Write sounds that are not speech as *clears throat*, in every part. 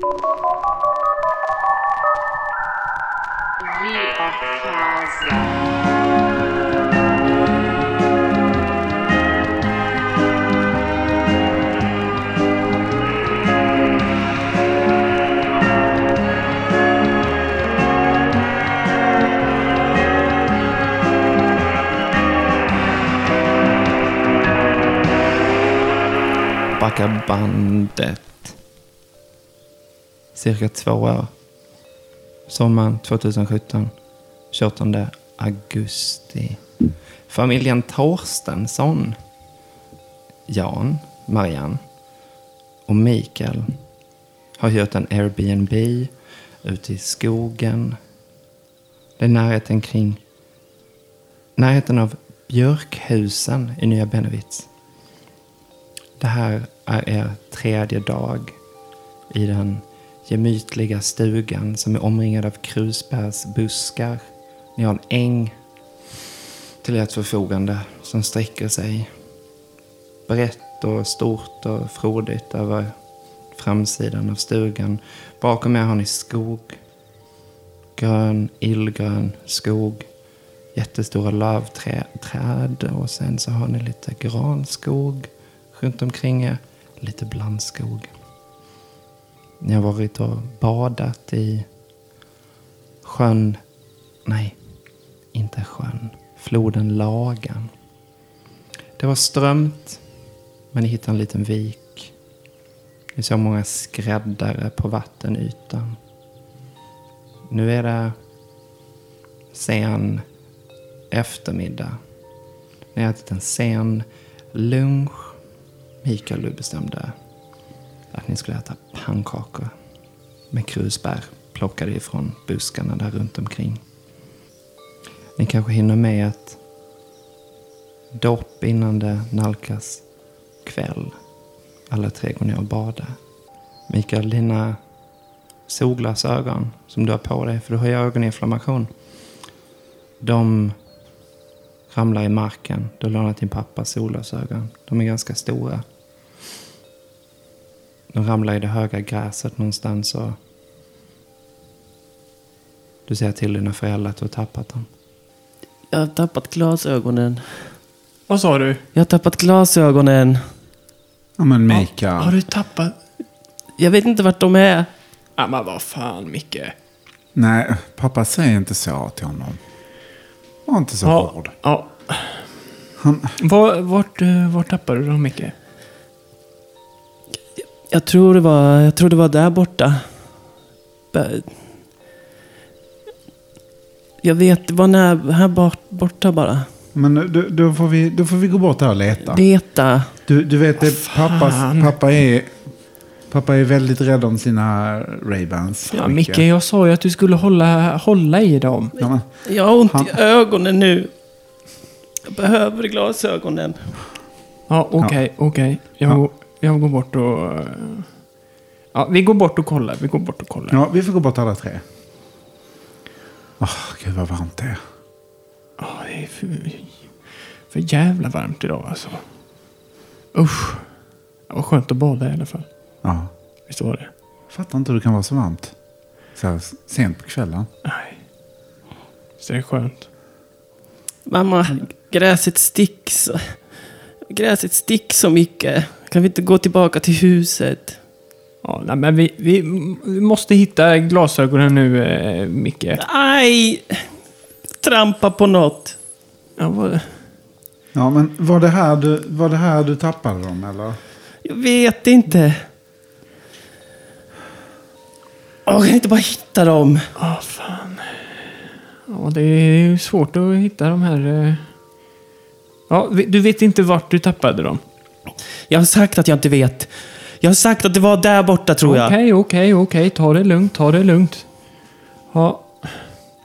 Via Casa. Cirka två år. Sommaren 2017. 28 augusti. Familjen Torstensson. Jan, Marianne och Mikael har hyrt en Airbnb ute i skogen. Det är närheten kring närheten av Björkhusen i Nya Benevitz. Det här är er tredje dag i den gemytliga stugan som är omringad av krusbärsbuskar. Ni har en äng till ert förfogande som sträcker sig brett och stort och frodigt över framsidan av stugan. Bakom er har ni skog. Grön, illgrön skog. Jättestora lövträd och sen så har ni lite granskog runt omkring er. Lite blandskog. Ni har varit och badat i sjön. Nej, inte sjön. Floden Lagan. Det var strömt, men ni hittade en liten vik. Ni såg många skräddare på vattenytan. Nu är det sen eftermiddag. Ni har ätit en sen lunch. Mikael, du bestämde att ni skulle äta pannkakor med krusbär plockade ifrån buskarna där runt omkring. Ni kanske hinner med ett dopp innan det nalkas kväll. Alla tre går ner och badar. Mikael, dina solglasögon som du har på dig, för du har ju ögoninflammation. De ramlar i marken. Du har lånat din pappas solglasögon. De är ganska stora. De ramlar i det höga gräset någonstans och du säger till dina föräldrar att du har tappat dem. Jag har tappat glasögonen. Vad sa du? Jag har tappat glasögonen. Ja men Mikael. Har du tappat? Jag vet inte vart de är. Ja, men vad fan Micke. Nej, pappa säger inte så till honom. Var inte så Ja, hård. ja. Han, Var, vart, eh, vart tappade du dem Micke? Jag tror det var, jag tror det var där borta. Jag vet, det var när, här bort, borta bara. men då, då, får vi, då får vi gå bort där och leta. Leta. Du, du vet, det, pappas, pappa, är, pappa är väldigt rädd om sina Ray-Bans. Ja, Micke, jag sa ju att du skulle hålla, hålla i dem. Ja, men, Jag har ont Han- i ögonen nu. Jag behöver glasögonen. Ja, okej, okej. Jag, jag går bort och... Ja, vi går bort och kollar. Vi går bort och kollar. ja, vi får gå bort alla tre. Åh, gud vad varmt det är. Ja, det är för, för jävla varmt idag alltså. Usch. Det var skönt att bada i alla fall. Ja. Visst var det? Fattar inte hur det kan vara så varmt. Så här sent på kvällen. Nej. Visst är det skönt? Mamma, gräset sticks. Gräset sticks så mycket. Kan vi inte gå tillbaka till huset? Ja, nej, men vi, vi, vi måste hitta glasögonen nu, eh, Micke. Aj! Trampa på något. Ja, vad, Ja, men var det här du, var det här du tappade dem eller? Jag vet inte. Åh, Jag kan inte bara hitta dem. ah, fan. Ja, det är ju svårt att hitta de här... eh. Ja, du vet inte vart du tappade dem? Jag har sagt att jag inte vet. Jag har sagt att det var där borta tror jag. Okej, okej, okej. Ta det lugnt, ta det lugnt. Ja,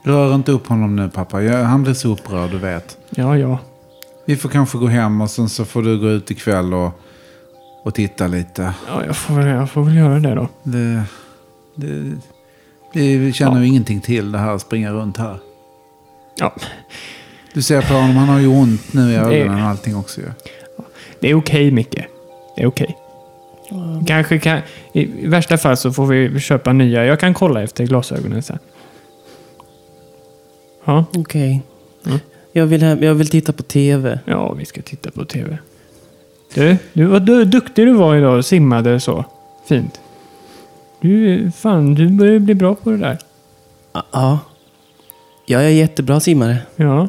Rör inte upp honom nu pappa. Jag, han blir så upprörd, du vet. ja, ja. Vi får kanske gå hem och sen så får du gå ut ikväll och, och titta lite. Ja, jag får, väl- jag får väl göra det då. Det, det, det, vi känner ju ingenting till det här att springa runt här. Ja, Du ser på honom, han har ju ont nu i ögonen och allting också ju. det är okej, Micke. Det är okej. Kanske kan... I, värsta fall så får vi köpa nya. Jag kan kolla efter glasögonen sen. Ja, Okej. Mm. Jag, vill, hem- jag vill titta på tv. ja vi ska titta på tv. Du, du vad du, duktig du var idag och simmade så fint. Du, fan, du börjar bli bra på det där. Ja. Jag är jättebra simmare. Ja.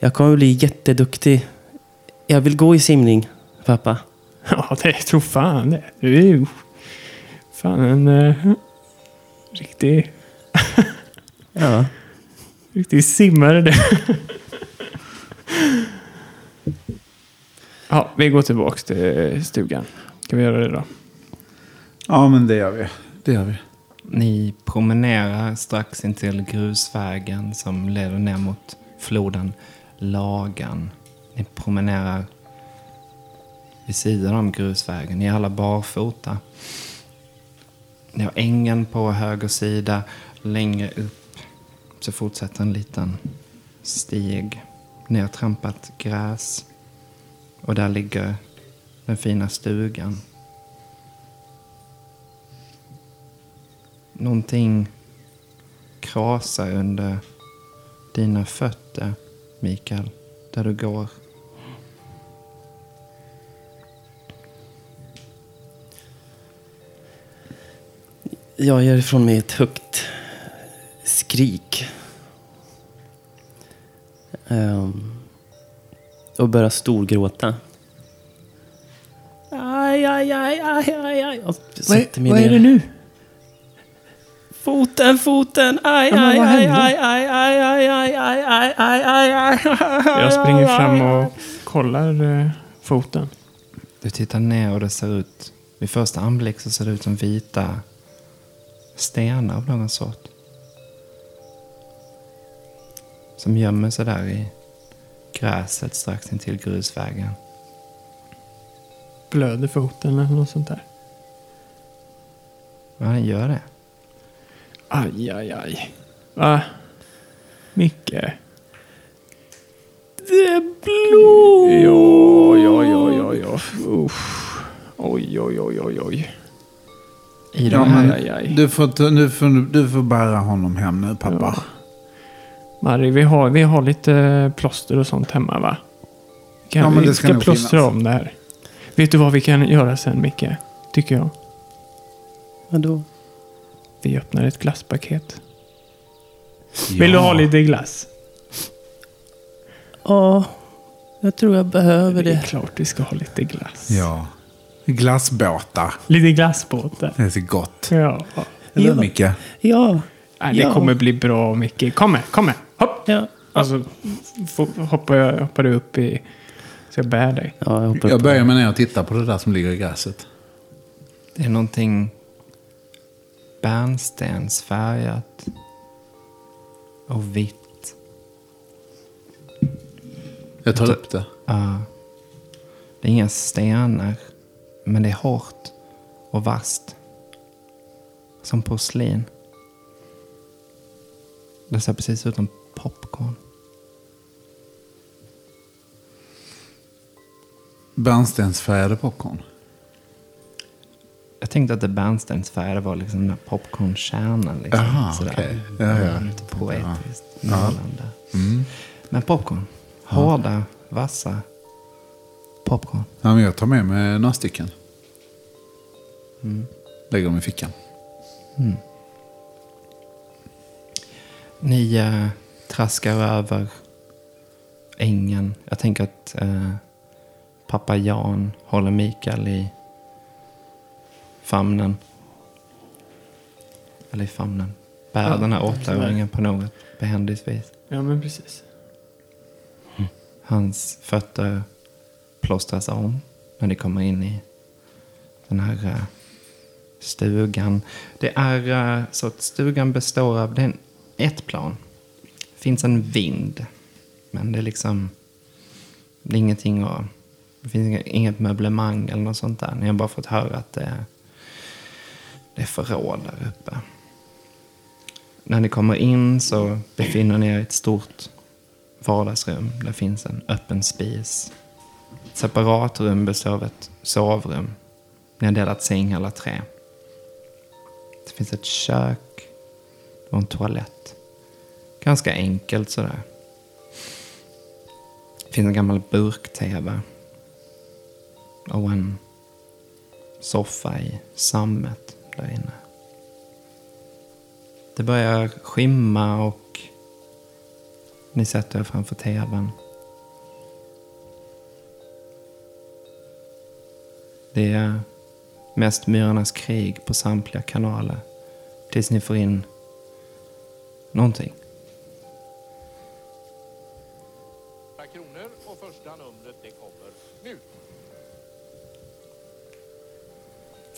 Jag kommer bli jätteduktig. Jag vill gå i simning, pappa. *laughs* Ja, det tror fan det. Du är ju fan en uh, riktig, *laughs* Ja. riktig simmare det. ja, vi går tillbaks till stugan. Ska vi göra det då? Ja, men det gör vi. Det gör vi. Ni promenerar strax intill grusvägen som leder ner mot floden Lagan. Ni promenerar vid sidan om grusvägen. Ni är alla barfota. Ni har ängen på höger sida. Längre upp så fortsätter en liten stig. Ni har trampat gräs. Och där ligger den fina stugan. Någonting krasar under dina fötter, Mikael, där du går. Jag ger ifrån mig ett högt skrik. Ehm, och börjar storgråta. Aj, aj, aj, aj, aj, aj. Jag Vad vad är det nu? Foten, foten! Aj, aj, aj, aj, aj, aj, aj, aj, aj, aj, aj, aj, aj. Jag springer *laughs* fram och kollar eh, foten. Du tittar ner och det ser ut, vid första anblick så ser det ut som vita stenar av någon sort. Som gömmer sig där i gräset strax intill grusvägen. Blöder foten eller något sånt där. Ja, den gör det. Aj, aj, aj. Va? Micke? Det är blod! Ja, ja, ja, ja, ja. Uff. Oj, oj, oj, oj, oj. I Ja, men aj, aj. Du, får, ta- nu får, du får bära honom hem nu, pappa. Ja. Marie, vi har, vi har lite plåster och sånt hemma va? Kan, Ja, men vi det ska ska nog plåstra finnas. om det här. Vet du vad vi kan göra sen Micke? Tycker jag. Vadå? Vi öppnar ett glasspaket. Vill du ha lite glass? Ja, jag tror jag behöver Det är det. klart vi ska ha lite glass. Ja. Glassbåtar. Lite glassbåtar. Det är så gott. Ja. Eller Ja. Micke? Ja, Nej, det Ja. kommer bli bra Micke. Kom med, kom med. Hopp! ja. Alltså, hoppar, jag, hoppar du upp i... Så jag bär dig. Ja, jag Jag börjar med ner och titta på det där som ligger i gräset. det är någonting bärnstensfärgat och vitt. Jag tar upp det. Ja. det är inga stenar, men det är hårt och vasst. Som porslin. Det ser precis ut som popcorn. Bärnstensfärgade popcorn. Jag tänkte att det bärnstensfärgade var liksom den här popcornkärnan. Liksom, Jaha, sådär. okej. Ja, ja. Lite poetiskt Ja. Mm. Men popcorn. Hårda, vassa popcorn. Ja, men jag tar med mig några stycken. Mm. Lägger dem i fickan. Ni eh, traskar över ängen. Jag tänker att eh, pappa Jan håller Mikael i famnen. Eller i famnen. Bär Ja, den här åttaåringen på något behändigt vis. Ja, men precis. Hans fötter plåstras om när ni kommer in i den här eh, stugan. Det är eh, så att stugan består av det är ett plan. Det finns en vind. Men det är liksom det är ingenting att, det finns inget, inget möblemang eller något sånt där. Ni har bara fått höra att det är, det är förråd där uppe. När ni kommer in så befinner ni er i ett stort vardagsrum. Där finns en öppen spis. Ett separat rum består av ett sovrum Ni har delat säng alla tre. Det finns ett kök och en toalett. Ganska enkelt sådär. Det finns en gammal burk-tv. Och en soffa i sammet där inne. Det börjar skimma och ni sätter er framför tvn. Det är mest Myrornas krig på samtliga kanaler. Tills ni får in någonting.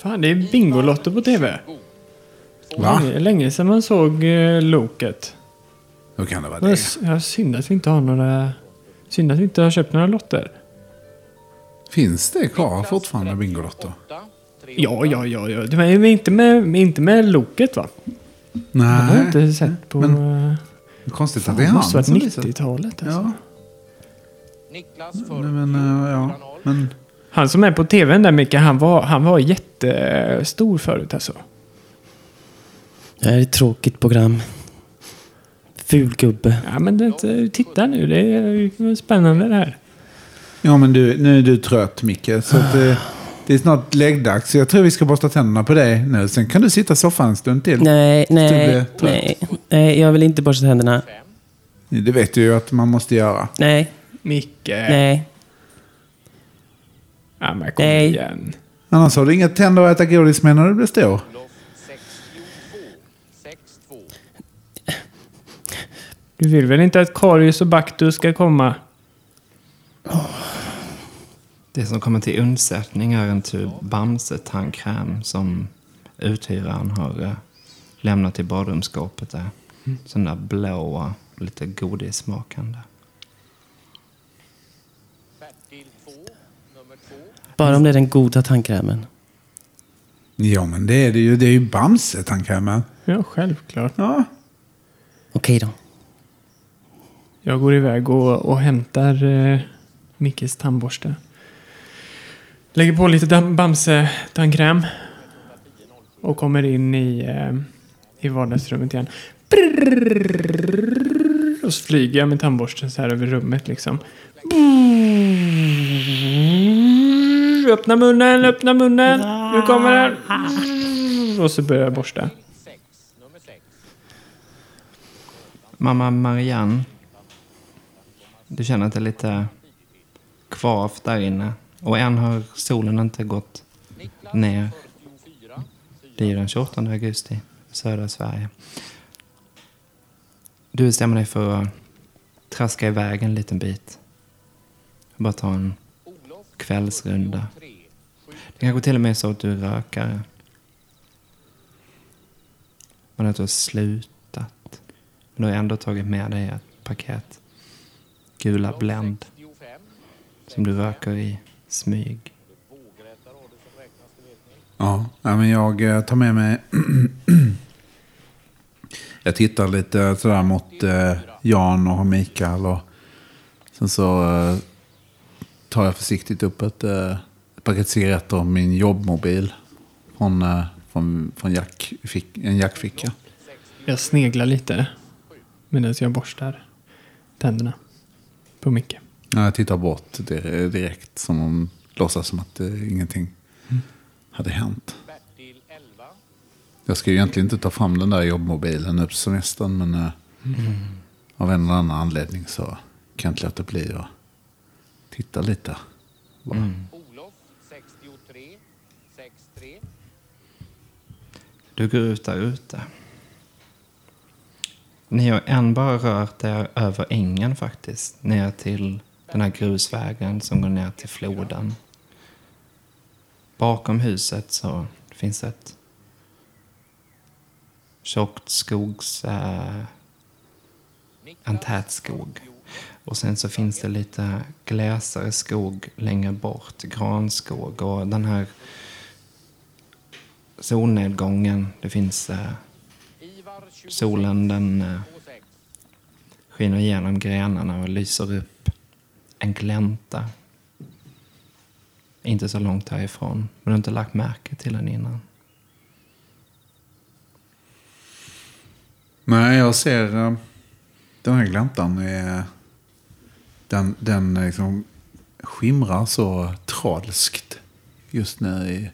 Fan, det är Bingolotto på tv. Va? Länge, länge sedan man såg eh, Loket. Hur kan det vara Det är det? s- ja, synd att vi inte har några... Synd att vi inte har köpt några lotter. Finns det kvar fortfarande Bingolotto? Ja, ja, ja. ja. Det men inte med, men inte med Loket va? Det har jag Nej. inte sett på... Men- eh, Konstigt fan, att det är det han som visar. 90-talet alltså. Ja, Niklas nej, för men eh, ja. Men Han som är på tvn där Micke, han var, han var jättestor förut alltså. Det här är ett tråkigt program. Ful gubbe. Ja men det, titta nu, det är spännande det här. Ja, men du, nu är du trött Micke. Så att det, det är snart läggdags. Så jag tror vi ska borsta tänderna på dig nu. Sen kan du sitta i soffan en stund till. Nej, nej, nej. Nej, jag vill inte borsta tänderna. Det vet du ju att man måste göra. Nej, Micke. nej. Ja men kom Nej. igen. Annars har du inga tänder att äta godis med när du blir stor. 62. 62. Du vill väl inte att Karius och Baktus ska komma? Det som kommer till undsättning är en tub Bamse-tandkräm som uthyraren har eh, lämnat i badrumsskåpet där. Sån där blå och lite godissmakande. Bara om det är den goda tandkrämen. Ja, men det är det ju. Det är ju Bamse-tandkrämen. Ja, självklart. Ja. Okej då. Jag går iväg och, och hämtar eh, Mickes tandborste. Lägger på lite Bamse-tandkräm. Och kommer in i, eh, i vardagsrummet igen. Brrrr, och så flyger jag med tandborsten så här över rummet liksom. Brrrr, öppna munnen, öppna munnen. Nu kommer den. Brrrr, Och så börjar jag borsta. 6. Nummer 6. Mamma Marianne. Du känner att det är lite kvavt där inne. Och än har solen inte gått ner. 44. Det är ju den 28 augusti i södra Sverige. Du bestämmer dig för att traska iväg en liten bit. Bara ta en kvällsrunda. Det kanske till och med är så att du är rökare. Men att du har slutat. Men du har ändå tagit med dig ett paket gula Blend som du röker i smyg. Ja, men jag eh, tar med mig... *clears throat* jag tittar lite eh, sådär mot eh, Jan och Mikael. Och sen så tar jag försiktigt upp ett, eh, ett paket cigaretter och min jobbmobil. Från, eh, från, från jack, fick, en jackficka. Jag sneglar lite medan jag borstar tänderna på Micke. Ja, jag tittar bort dir- direkt som om låtsas som att eh, ingenting hade hänt. Bertil 11. Jag ska ju egentligen inte ta fram den där jobbmobilen nu på semestern. Men eh, av en eller annan anledning så kan jag inte låta bli att titta lite. Bara. Olof 63. 63. Du går ut där ute. Ni har än bara rört er över ängen faktiskt. Ner till den här grusvägen som går ner till floden. Bakom huset så finns ett tjockt skogs... Eh, en tät skog. Och sen så finns det lite gläsare skog längre bort. Granskog och den här solnedgången. Det finns eh, solen den eh, skiner igenom grenarna och lyser upp en glänta. inte så långt härifrån. Men du har inte lagt märke till den innan. Nej, jag ser eh, den här gläntan. Är, den den eh, liksom skimrar så tralskt just nu i,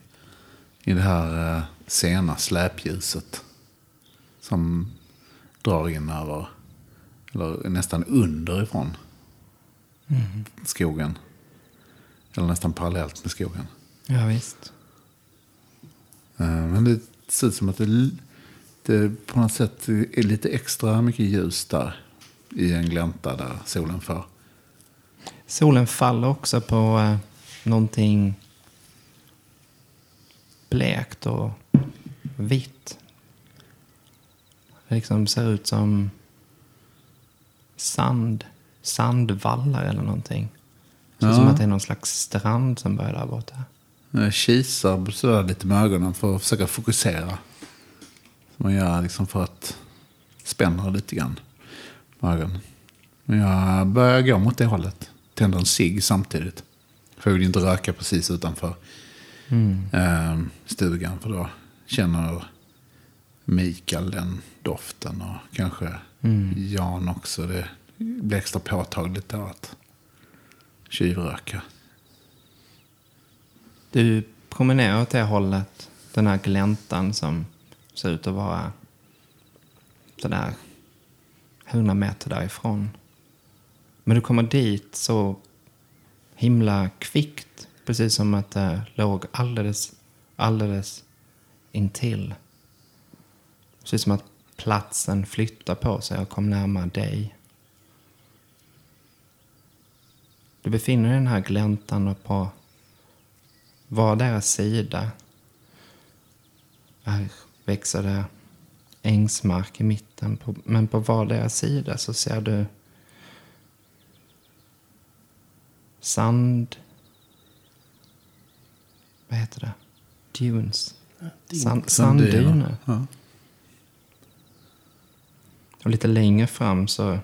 i det här eh, sena släpljuset. Som drar in över, eller nästan underifrån skogen. Eller nästan parallellt med skogen. Ja, visst. Eh, Men det ser ut som att det, det på något sätt är lite extra mycket ljus där. I en glänta där solen får. Solen faller också på eh, någonting blekt och vitt. Det liksom ser ut som sand, sandvallar eller någonting. Ut som Ja. att det är någon slags strand som börjar där borta. Jag kisar sådär lite med ögonen för att försöka fokusera. Som man gör liksom för att spänna lite grann med ögonen. Men jag börjar gå mot det hållet. Tänder en cigg samtidigt. För jag vill inte röka precis utanför eh, stugan. För då känner Mikael den doften. Och kanske Jan också. Det blir extra påtagligt då att tjuvröka. Du promenerar åt det hållet. Den här gläntan som ser ut att vara sådär 100 meter därifrån. Men du kommer dit så himla kvickt. Precis som att det låg alldeles, alldeles intill. Precis som att platsen flyttar på sig och kom närmare dig. Du befinner dig i den här gläntan och på vardera sida här växer det ängsmark i mitten. På, men på vardera sida så ser du sand... Vad heter det? Dunes. Sand, sanddyner. Ja. Och lite längre fram så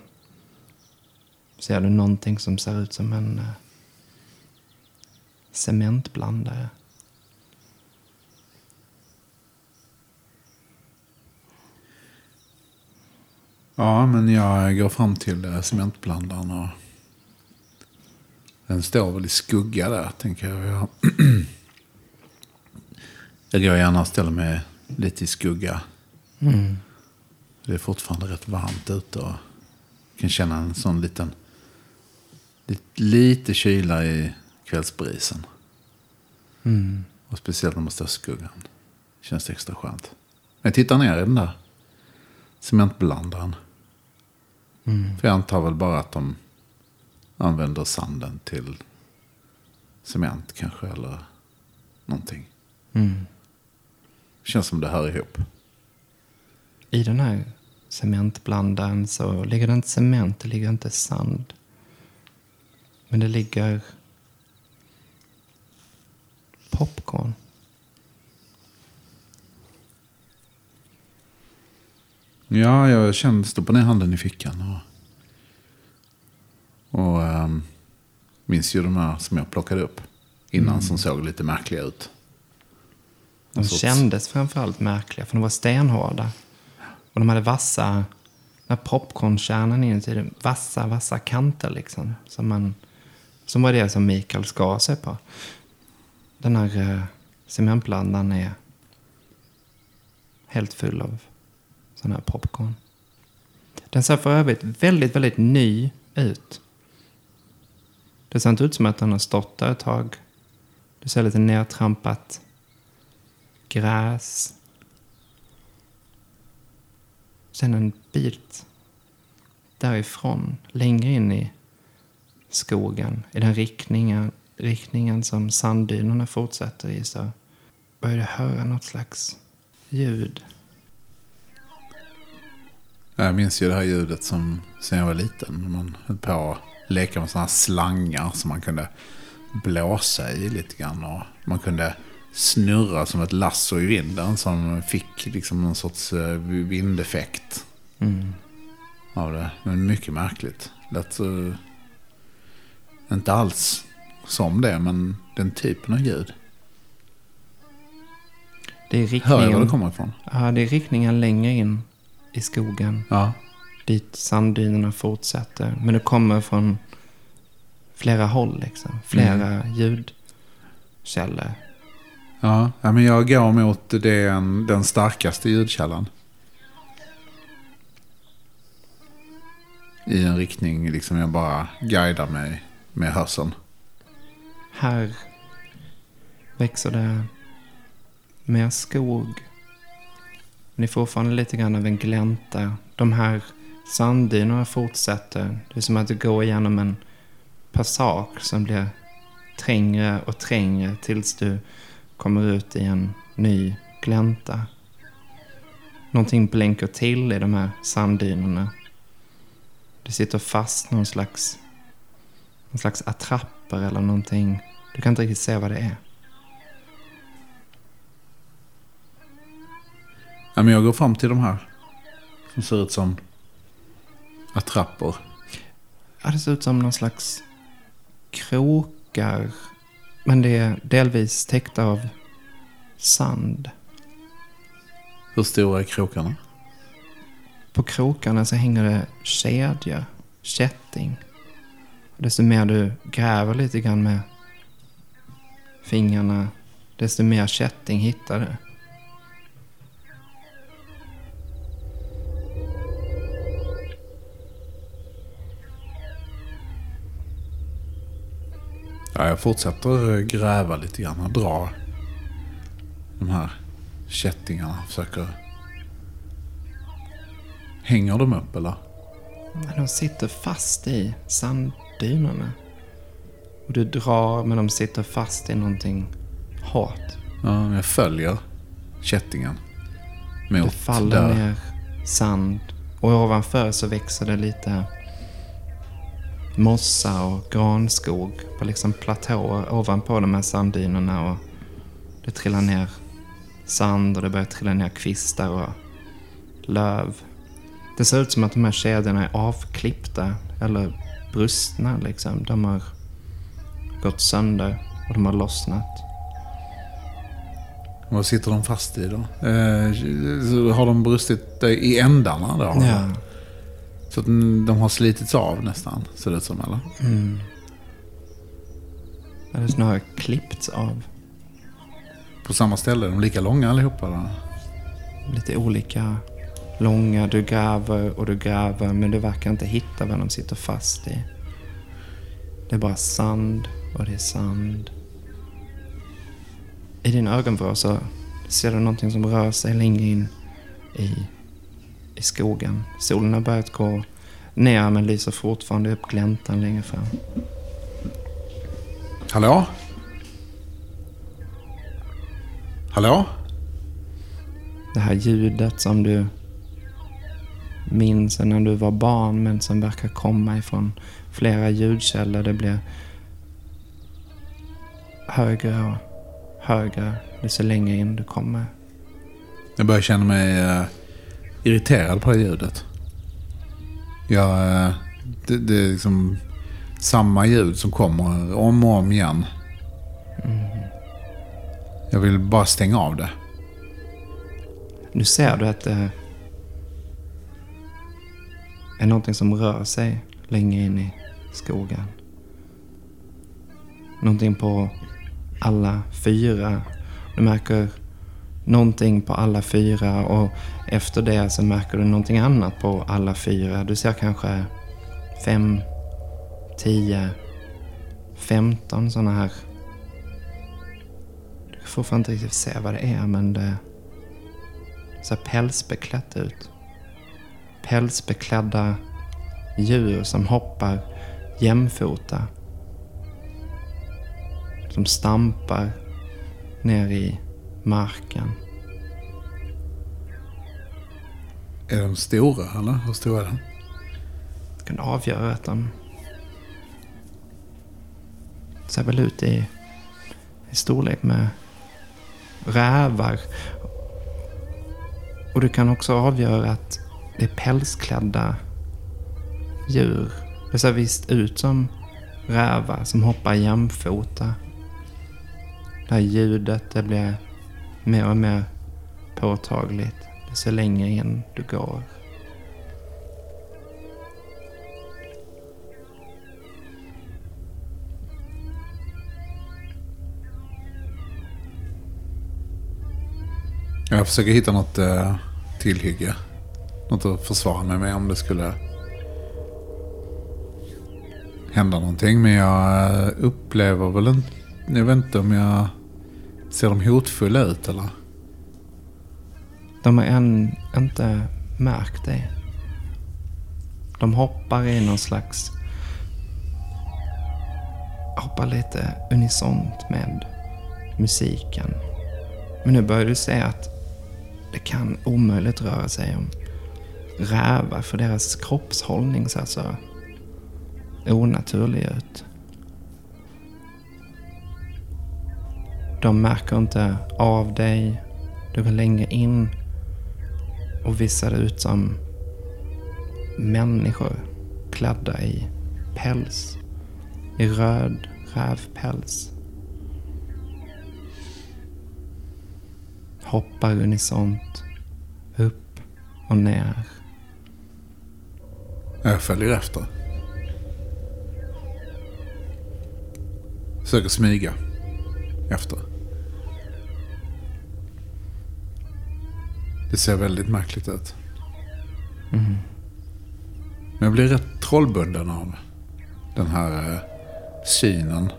ser du någonting som ser ut som en eh, cementblandare. Ja, men jag går fram till eh, cementblandaren och den står väl i skugga där, tänker jag. Jag, *clears throat* jag går gärna och ställer mig lite i skugga. Det är fortfarande rätt varmt ute och kan känna en sån liten, lite, lite kyla i kvällsbrisen. Och speciellt när man står i skuggan. Känns det extra skönt. Jag tittar ner i den där cementblandaren. För jag antar väl bara att de använder sanden till cement kanske eller någonting. Känns som det hör ihop. I den här cementblandaren så ligger det inte cement, det ligger inte sand. Men det ligger popcorn. Ja, jag kände, stoppade ner handen i fickan. Och, och ehm, minns ju de här som jag plockade upp innan som såg lite märkliga ut. De sorts- kändes framförallt märkliga för de var stenhårda. Och de hade vassa, den här popcornkärnan inuti, det, vassa, vassa kanter liksom. Som, man, som var det som Mikael skar sig på. Den här eh, cementblandaren är helt full av sån här popcorn. Den ser för övrigt väldigt, väldigt ny ut. Det ser inte ut som att den har stått där ett tag. Det ser lite nertrampat gräs. Sen en bit därifrån, längre in i skogen, i den riktningen, riktningen som sanddynerna fortsätter i, så börjar jag höra något slags ljud. Jag minns ju det här ljudet som sen jag var liten. När man höll på leka med sådana här slangar som man kunde blåsa i lite grann. Och man kunde snurra som ett lasso i vinden som fick liksom någon sorts eh, vindeffekt av det. Men mycket märkligt. Lät så... Inte alls som det, men den typen av ljud. Det är Hör jag var det riktningen, kommer ifrån? ja, det är riktningen längre in i skogen. Ja. Dit sanddynerna fortsätter. Men det kommer från flera håll liksom. Flera ljudkällor. Ja, ja, men jag går mot den, den starkaste ljudkällan. I en riktning liksom jag bara guidar mig med hörseln. Här växer det mer skog. Men det är fortfarande lite grann av en glänta. De här sanddynerna fortsätter. Det är som att du går igenom en passage som blir trängre och trängre tills du kommer ut i en ny glänta. Någonting blänker till i de här sanddynerna. Det sitter fast någon slags, någon slags attrapper eller någonting. Du kan inte riktigt se vad det är. Ja, men jag går fram till de här. Som ser ut som attrapper. Ja, det ser ut som någon slags krokar. Men det är delvis täckta av sand. Hur stora är krokarna? På krokarna så hänger det kedjor, kätting. Desto mer du gräver lite grann med fingrarna, desto mer kätting hittar du. Ja, jag fortsätter gräva lite grann och dra de här kättingarna. Försöker... Hänger de upp eller? Men de sitter fast i sanddynerna. Och du drar, men de sitter fast i någonting hårt. Ja, jag följer kättingen. Det Mot faller där. ner sand. Och ovanför så växer det lite mossa och granskog på liksom platåer ovanpå de här sanddynerna. Och det trillar ner sand och det börjar trilla ner kvistar och löv. Det ser ut som att de här kedjorna är avklippta eller brustna. Liksom. De har gått sönder och de har lossnat. Vad sitter de fast i då? Eh, har de brustit i ändarna då? Ja. Så att de har slitits av nästan, ser det ut som eller? Eller snarare klippts av. På samma ställe, de är lika långa allihopa då? lite olika långa. Du gräver och du gräver men du verkar inte hitta vad de sitter fast i. Det är bara sand och det är sand. I din ögonvrå så ser du någonting som rör sig längre in i, i skogen. Solen har börjat gå ner men lyser fortfarande upp gläntan längre fram. Hallå? Hallå? Det här ljudet som du minns när du var barn men som verkar komma ifrån flera ljudkällor. Det blir högre och högre desto längre in du kommer. Jag börjar känna mig eh, irriterad på det ljudet. Jag, eh, det, det är liksom samma ljud som kommer om och om igen. Jag vill bara stänga av det. Nu ser du att det är någonting som rör sig längre in i skogen. Någonting på alla fyra. Du märker någonting på alla fyra och efter det så märker du någonting annat på alla fyra. Du ser kanske fem, tio, femton sådana här. Du får fan inte riktigt se vad det är men det ser pälsbeklätt ut. Pälsbeklädda djur som hoppar jämfota. Som stampar ner i marken. Är de stora eller? Hur stora är de? Jag kan avgöra att de ser väl ut i, i storlek med rävar. Och du kan också avgöra att det är pälsklädda djur. Det ser visst ut som rävar som hoppar jämfota. Det här ljudet det blir mer och mer påtagligt desto längre in du går. Jag försöker hitta något eh, tillhygge. Något att försvara mig med om det skulle hända någonting. Men jag eh, upplever väl inte... Jag vet inte om jag ser de hotfulla ut eller? De har än inte märkt det. De hoppar i någon slags... Hoppar lite unisont med musiken. Men nu börjar du se att det kan omöjligt röra sig om rävar för deras kroppshållning ser så onaturlig ut. De märker inte av dig. Du går längre in och visar ut som människor klädda i päls. I röd rävpäls. Hoppar unisont. Upp och ner. Jag följer efter. Försöker smyga efter. Det ser väldigt märkligt ut. Men jag blir rätt trollbunden av den här eh, synen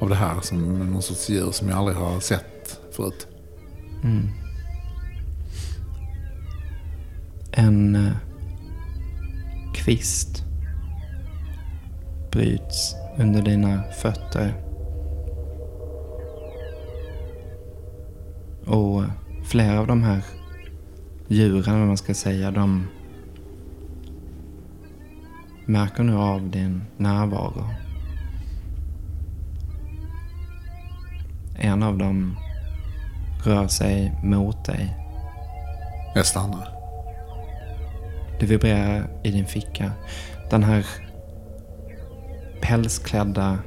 av det här som någon sorts djur som jag aldrig har sett förut. En eh, kvist bryts under dina fötter. Och flera av de här djuren, vad man ska säga, de märker nu av din närvaro. En av dem rör sig mot dig. Jag stannar. Det vibrerar i din ficka. Den här pälsklädda,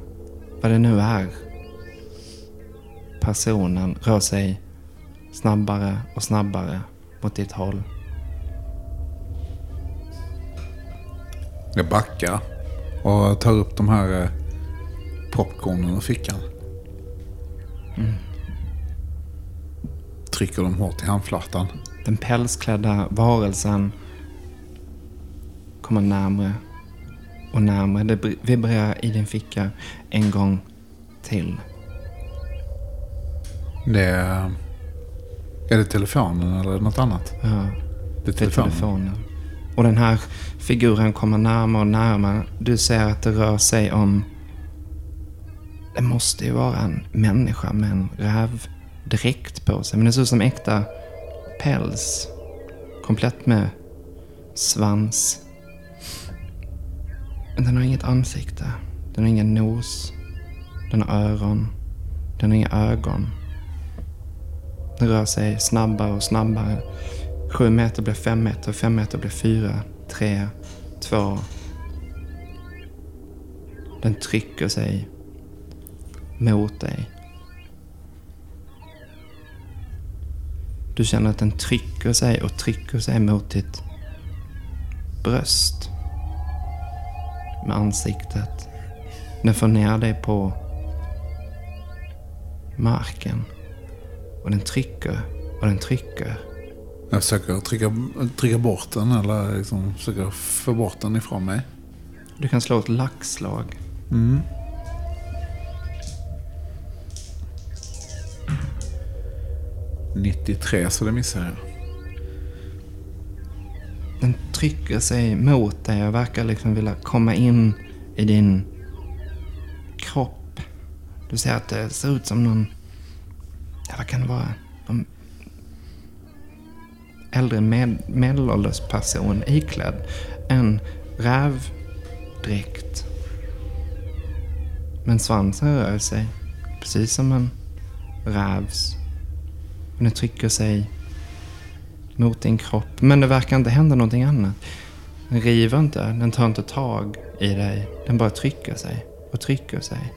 vad det nu är, personen rör sig snabbare och snabbare mot ditt håll. Jag backar och tar upp de här eh, popcornen ur fickan. Trycker dem hårt i handflatan. Den pälsklädda varelsen kommer närmre och närmre. Det vibrerar i din ficka en gång till. Det är... Det telefonen eller något annat? Ja. Det är Det är telefonen. telefonen. Och den här figuren kommer närmare och närmare. Du ser att det rör sig om... Det måste ju vara en människa med en rävdräkt på sig. Men det ser ut som äkta päls. Komplett med svans. Men den har inget ansikte. Den har ingen nos. Den har öron. Den har inga ögon. Den rör sig snabbare och snabbare. Sju meter blir fem meter, fem meter blir fyra, tre, två. Den trycker sig mot dig. Du känner att den trycker sig och trycker sig mot ditt bröst. Med ansiktet. Den får ner dig på marken. Och den trycker och den trycker. Jag försöker trycka, trycka bort den eller liksom försöker få bort den ifrån mig. Du kan slå ett laxslag. Mm. ...93 så det missar jag. Den trycker sig mot dig och verkar liksom vilja komma in i din kropp. Du ser att det ser ut som någon... Ja, vad kan det vara? En äldre med, medelålders person iklädd en rävdräkt. Men svansen rör sig precis som en rävs. Och den trycker sig mot din kropp. Men det verkar inte hända någonting annat. Den river inte, den tar inte tag i dig. Den bara trycker sig. och trycker sig.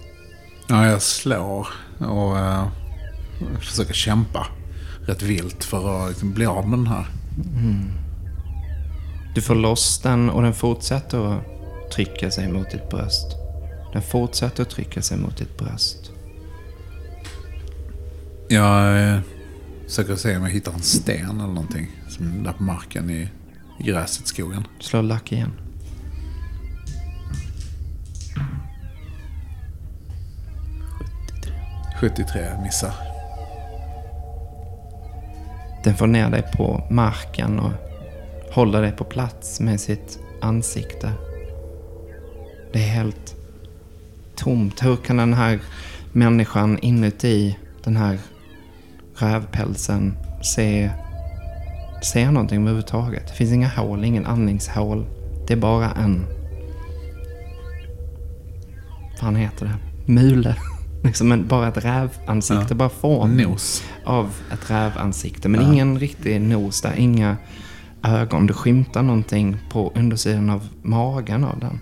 Ja, jag slår och uh, försöker kämpa rätt vilt för att liksom, bli av med den här. Du får loss den och den fortsätter att trycka sig mot ditt bröst. Den fortsätter att trycka sig mot ditt bröst. Jag eh, försöker se om jag hittar en sten eller någonting. Som där på marken i, i gräset, skogen. Slå lack igen. Tre. 73 missar. Den får ner dig på marken och håller dig på plats med sitt ansikte. Det är helt tomt. Hur kan den här människan inuti den här rävpälsen se, se någonting överhuvudtaget? Det finns inga hål, ingen andningshål. Det är bara en... Vad fan heter det? Mule. *laughs* Liksom en, bara ett rävansikte, Ja. bara form Nos. av ett rävansikte. Men Ja. ingen riktig nos där, inga ögon. Du skymtar någonting på undersidan av magen av den.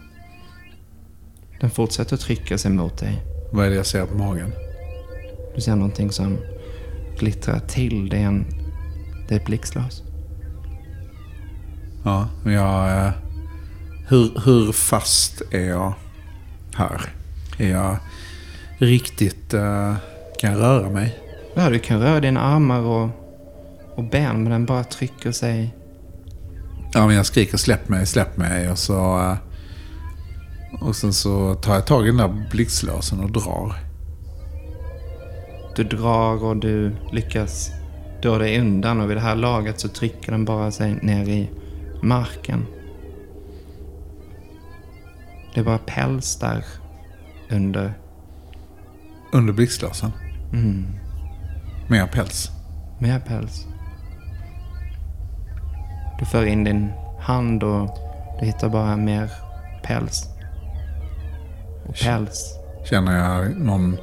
Den fortsätter trycka sig mot dig. Vad är det jag ser på magen? Du ser någonting som glittrar till. Det är, en, det är ett blixtlås. Ja, men jag... eh, Hur, hur fast är jag här? Är jag riktigt... eh, Kan röra mig? Ja, du kan röra dina armar och, och ben, men den bara trycker sig. Ja, men jag skriker släpp mig, släpp mig och så... eh, Och sen så tar jag tag i den där blixtlåsen och drar. Du drar och du lyckas dra dig undan och vid det här laget så trycker den bara sig ner i marken. Det är bara päls där under. Under blixtlåsen. Mm, Mer päls. mer päls. Du för in din hand och du hittar bara mer päls. Och päls. Känner jag någon...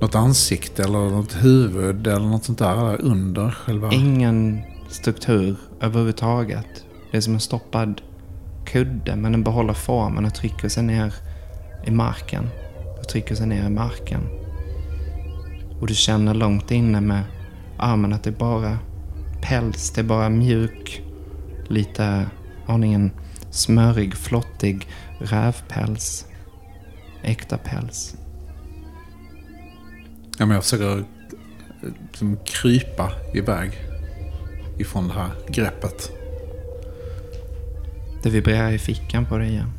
Något ansikte eller något huvud eller något sånt där under själva... Ingen struktur överhuvudtaget. Det är som en stoppad kudde men den behåller formen och trycker sig ner i marken. Och trycker sig ner i marken. Och du känner långt inne med armen att det bara päls. Det är bara mjuk, lite aningen smörig, flottig rävpäls. Äkta päls. Ja, men jag försöker eh, liksom krypa iväg ifrån det här greppet. Det vibrerar i fickan på dig igen.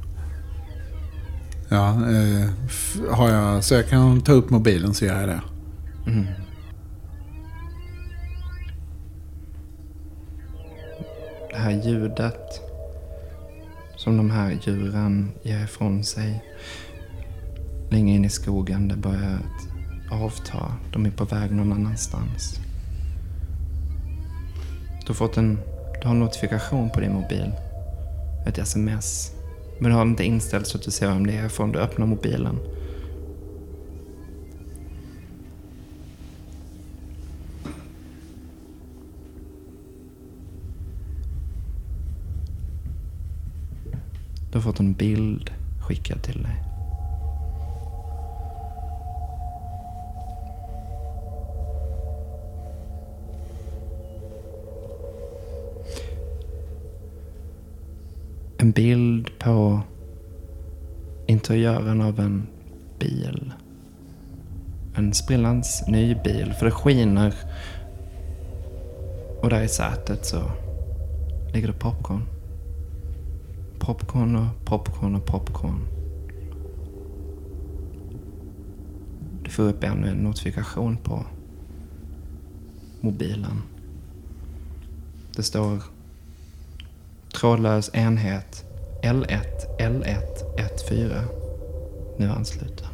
Ja, eh, har jag, så jag kan ta upp mobilen så gör jag det. Mm. Det här ljudet som de här djuren ger ifrån sig längre in i skogen, det börjar att avta. De är på väg någon annanstans. Du har fått en, du har en notifikation på din mobil. Ett sms. Men du har inte inställt så att du ser vem det är förrän du öppnar mobilen. Du har fått en bild skickad till dig. En bild på interiören av en bil. En sprillans ny bil, för det skiner. Och där i sätet så ligger det popcorn. Popcorn och popcorn och popcorn. Du får upp ännu en notifikation på mobilen. Det står trådlös enhet L1 L1 14. Nu ansluta.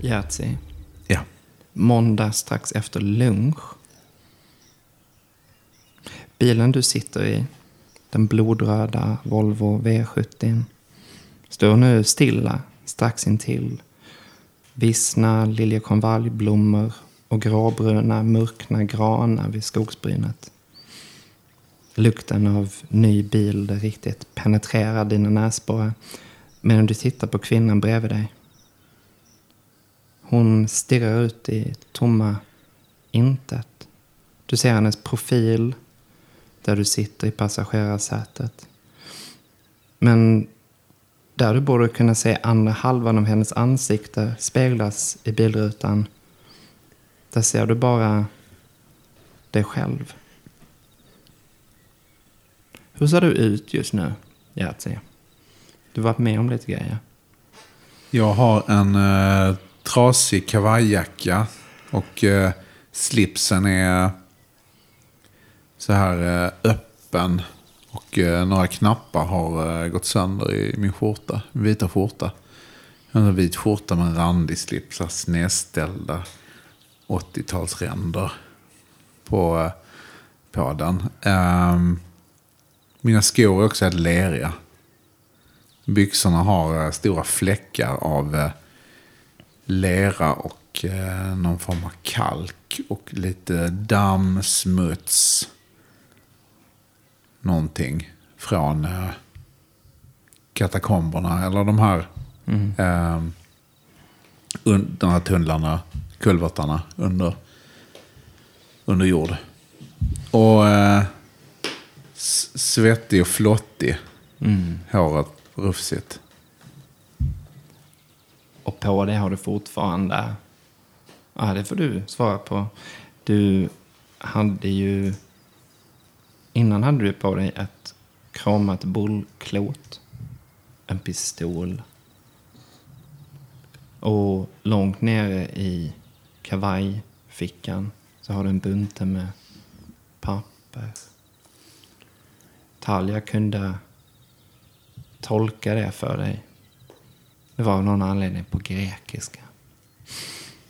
Jerzy. Ja. Måndag strax efter lunch. Bilen du sitter i, den blodröda Volvo V70, står nu stilla strax intill vissna liljekonvaljblommor och gråbruna mörkna granar vid skogsbrynet. Lukten av ny bil riktigt penetrerar dina näsborrar medan du tittar på kvinnan bredvid dig. Hon stirrar ut i tomma intet. Du ser hennes profil där du sitter i passagerarsätet. Men där du borde kunna se andra halvan av hennes ansikte speglas i bilrutan. Där ser du bara dig själv. Hur ser du ut just nu, Jerzy? Du har varit med om lite grejer. Jag har en eh, trasig kavajjacka och eh, slipsen är så här eh, öppen. Och eh, några knappar har eh, gått sönder i min skjorta, min vita skjorta. Jag har en vit skjorta med en randig slips, snedställda 80-talsränder på, eh, på den. Ehm, mina skor är också helt leriga. Byxorna har eh, stora fläckar av eh, lera och eh, någon form av kalk och lite damm, smuts. Någonting från eh, katakomberna eller de här, eh, un- de här tunnlarna, kulvertarna under, under jord. Och eh, svettig och flottig. Håret rufsigt. Och på det har du fortfarande... Ja, det får du svara på. Du hade ju... Innan hade du på dig ett kromat bollklot, en pistol och långt nere i kavajfickan så har du en bunte med papper. Talia kunde tolka det för dig. Det var av någon anledning på grekiska.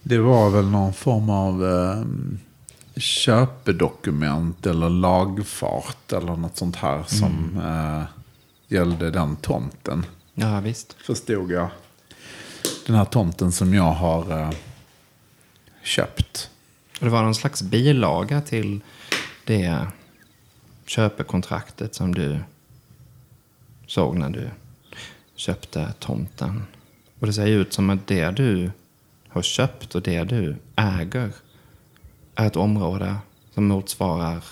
Det var väl någon form av eh, köpedokument eller lagfart eller något sånt här som eh, gällde den tomten. Ja, visst. Förstod jag. Den här tomten som jag har eh, köpt. Och det var någon slags bilaga till det köpekontraktet som du såg när du köpte tomten. Och det ser ut som att det du har köpt och det du äger är ett område som motsvarar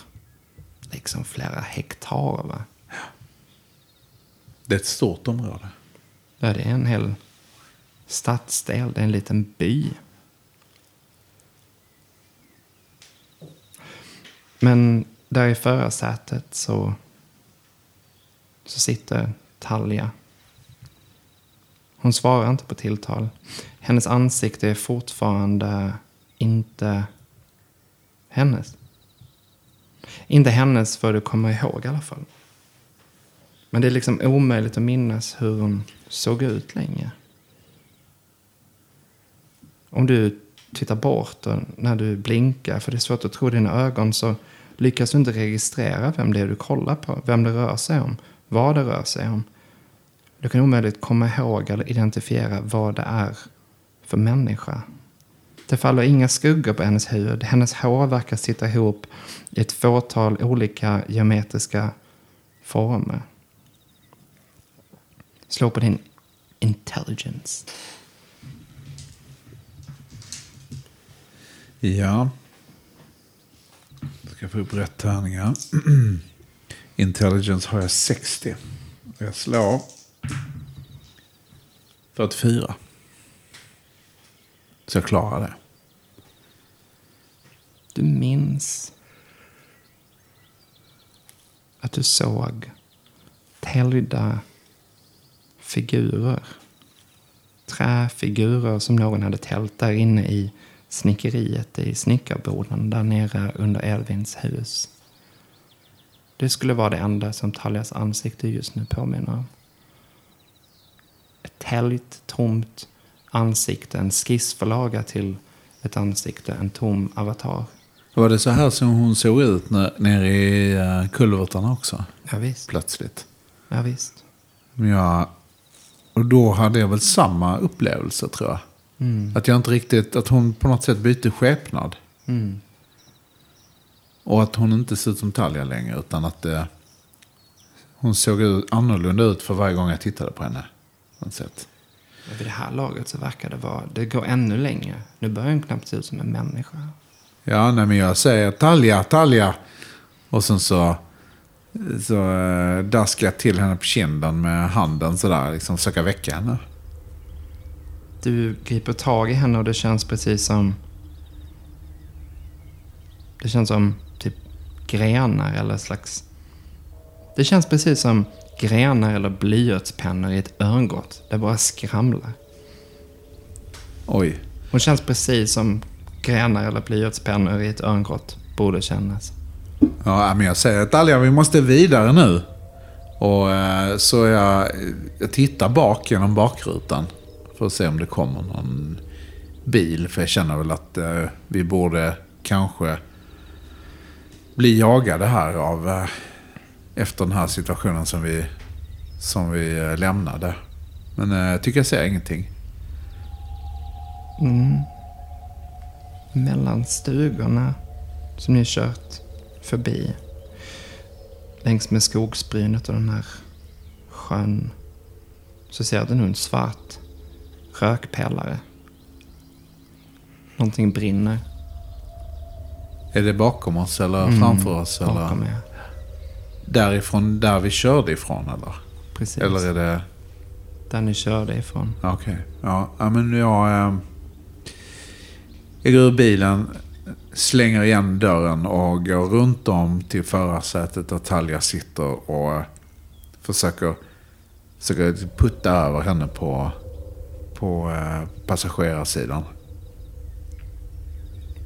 liksom flera hektar. Va? Det är ett stort område. Ja, det är en hel stadsdel. Det är en liten by. Men där i förarsätet så, så sitter Talja. Hon svarar inte på tilltal. Hennes ansikte är fortfarande inte hennes. Inte hennes för du kommer ihåg i alla fall. Men det är liksom omöjligt att minnas hur hon såg ut länge. Om du tittar bort och när du blinkar, för det är svårt att tro dina ögon, så lyckas du inte registrera vem det är du kollar på, vem det rör sig om, vad det rör sig om. Du kan omöjligt komma ihåg eller identifiera vad det är för människa. Det faller inga skuggor på hennes hud. Hennes hår verkar sitta ihop i ett fåtal olika geometriska former. Slå på din intelligence. Ja. Ska få upp rätt tärningar. *clears throat* Intelligence har jag 60. Jag slår 44. Så jag klarar det. Du minns att du såg täljda figurer. Träfigurer som någon hade tält där inne i snickeriet i snickarboden där nere under Elvins hus. Det skulle vara det enda som Taljas ansikte just nu påminner om. Ett täljt, tomt ansikte, en skissförlaga till ett ansikte, en tom avatar. Var det så här som hon såg ut när, nere i uh, kulvertarna också? Ja, visst. Plötsligt. Ja, visst. Jag, och då hade jag väl samma upplevelse tror jag. Att jag inte riktigt, att hon på något sätt bytte skepnad. Och att hon inte ser ut som Talja längre. Utan att eh, hon såg ut, annorlunda ut för varje gång jag tittade på henne. På något sätt. Men vid det här laget så verkar det vara, det går ännu längre. Nu börjar hon knappt se ut som en människa. Ja, nej, men jag säger Talja, Talja. Och sen så, så eh, daskar jag till henne på kinden med handen sådär. Liksom försöka väcka henne. Du griper tag i henne och det känns precis som... Det känns som typ grenar eller slags... Det känns precis som grenar eller blyertspennor i ett örngott. Det bara skramlar. Oj. Hon känns precis som grenar eller blyertspennor i ett örngott borde kännas. Ja, men jag säger Talja, vi måste vidare nu. Och eh, så jag, jag tittar bak genom bakrutan. För att se om det kommer någon bil. För jag känner väl att eh, vi borde kanske bli jagade här av... Eh, efter den här situationen som vi, som vi eh, lämnade. Men eh, jag tycker jag ser ingenting. Mm. Mellan stugorna som ni kört förbi. Längs med skogsbrynet och den här sjön. Så ser du nu en svart rökpelare. Någonting brinner Är det bakom oss eller Mm, framför oss? bakom Eller er. därifrån, där vi körde ifrån eller? Precis. Eller är det... Där ni körde ifrån. Okej. Ja, ja, men jag... Eh, jag går ur bilen, slänger igen dörren och går runt om till förarsätet där Talja sitter och eh, försöker, försöker putta över henne på, på eh, passagerarsidan.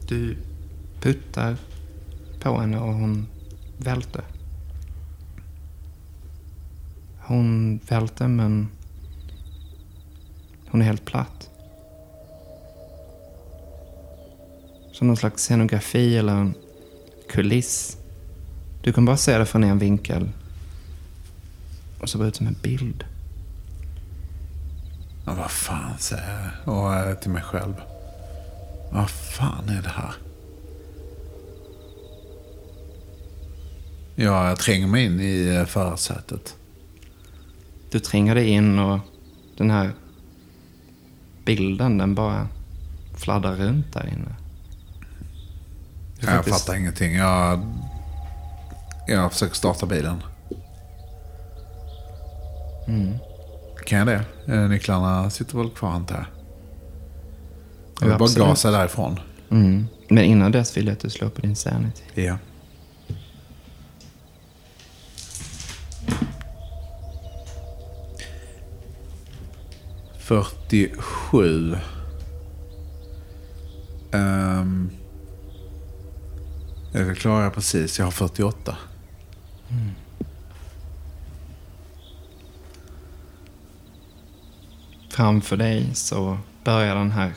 Du puttar på henne och hon välter. Hon välter men hon är helt platt. Som någon slags scenografi eller en kuliss. Du kan bara se det från en vinkel. Och så bara ut som en bild. Ja, vad fan säger jag och, eh, till mig själv. Vad fan är det här? Ja, jag tränger mig in i eh, förarsätet. Du tränger dig in och den här bilden den bara fladdrar runt där inne. Du Jag faktiskt- fattar ingenting. Jag, jag försöker starta bilen. Mm. Kan jag det? Eh, Nycklarna sitter väl kvar antar jag. Jag vill bara gasa därifrån. Mm. Men innan dess vill jag att du slår på din sanity. Ja. Fyrtiosju. Um, det klarar jag precis. Jag har 48. Framför dig så börjar den här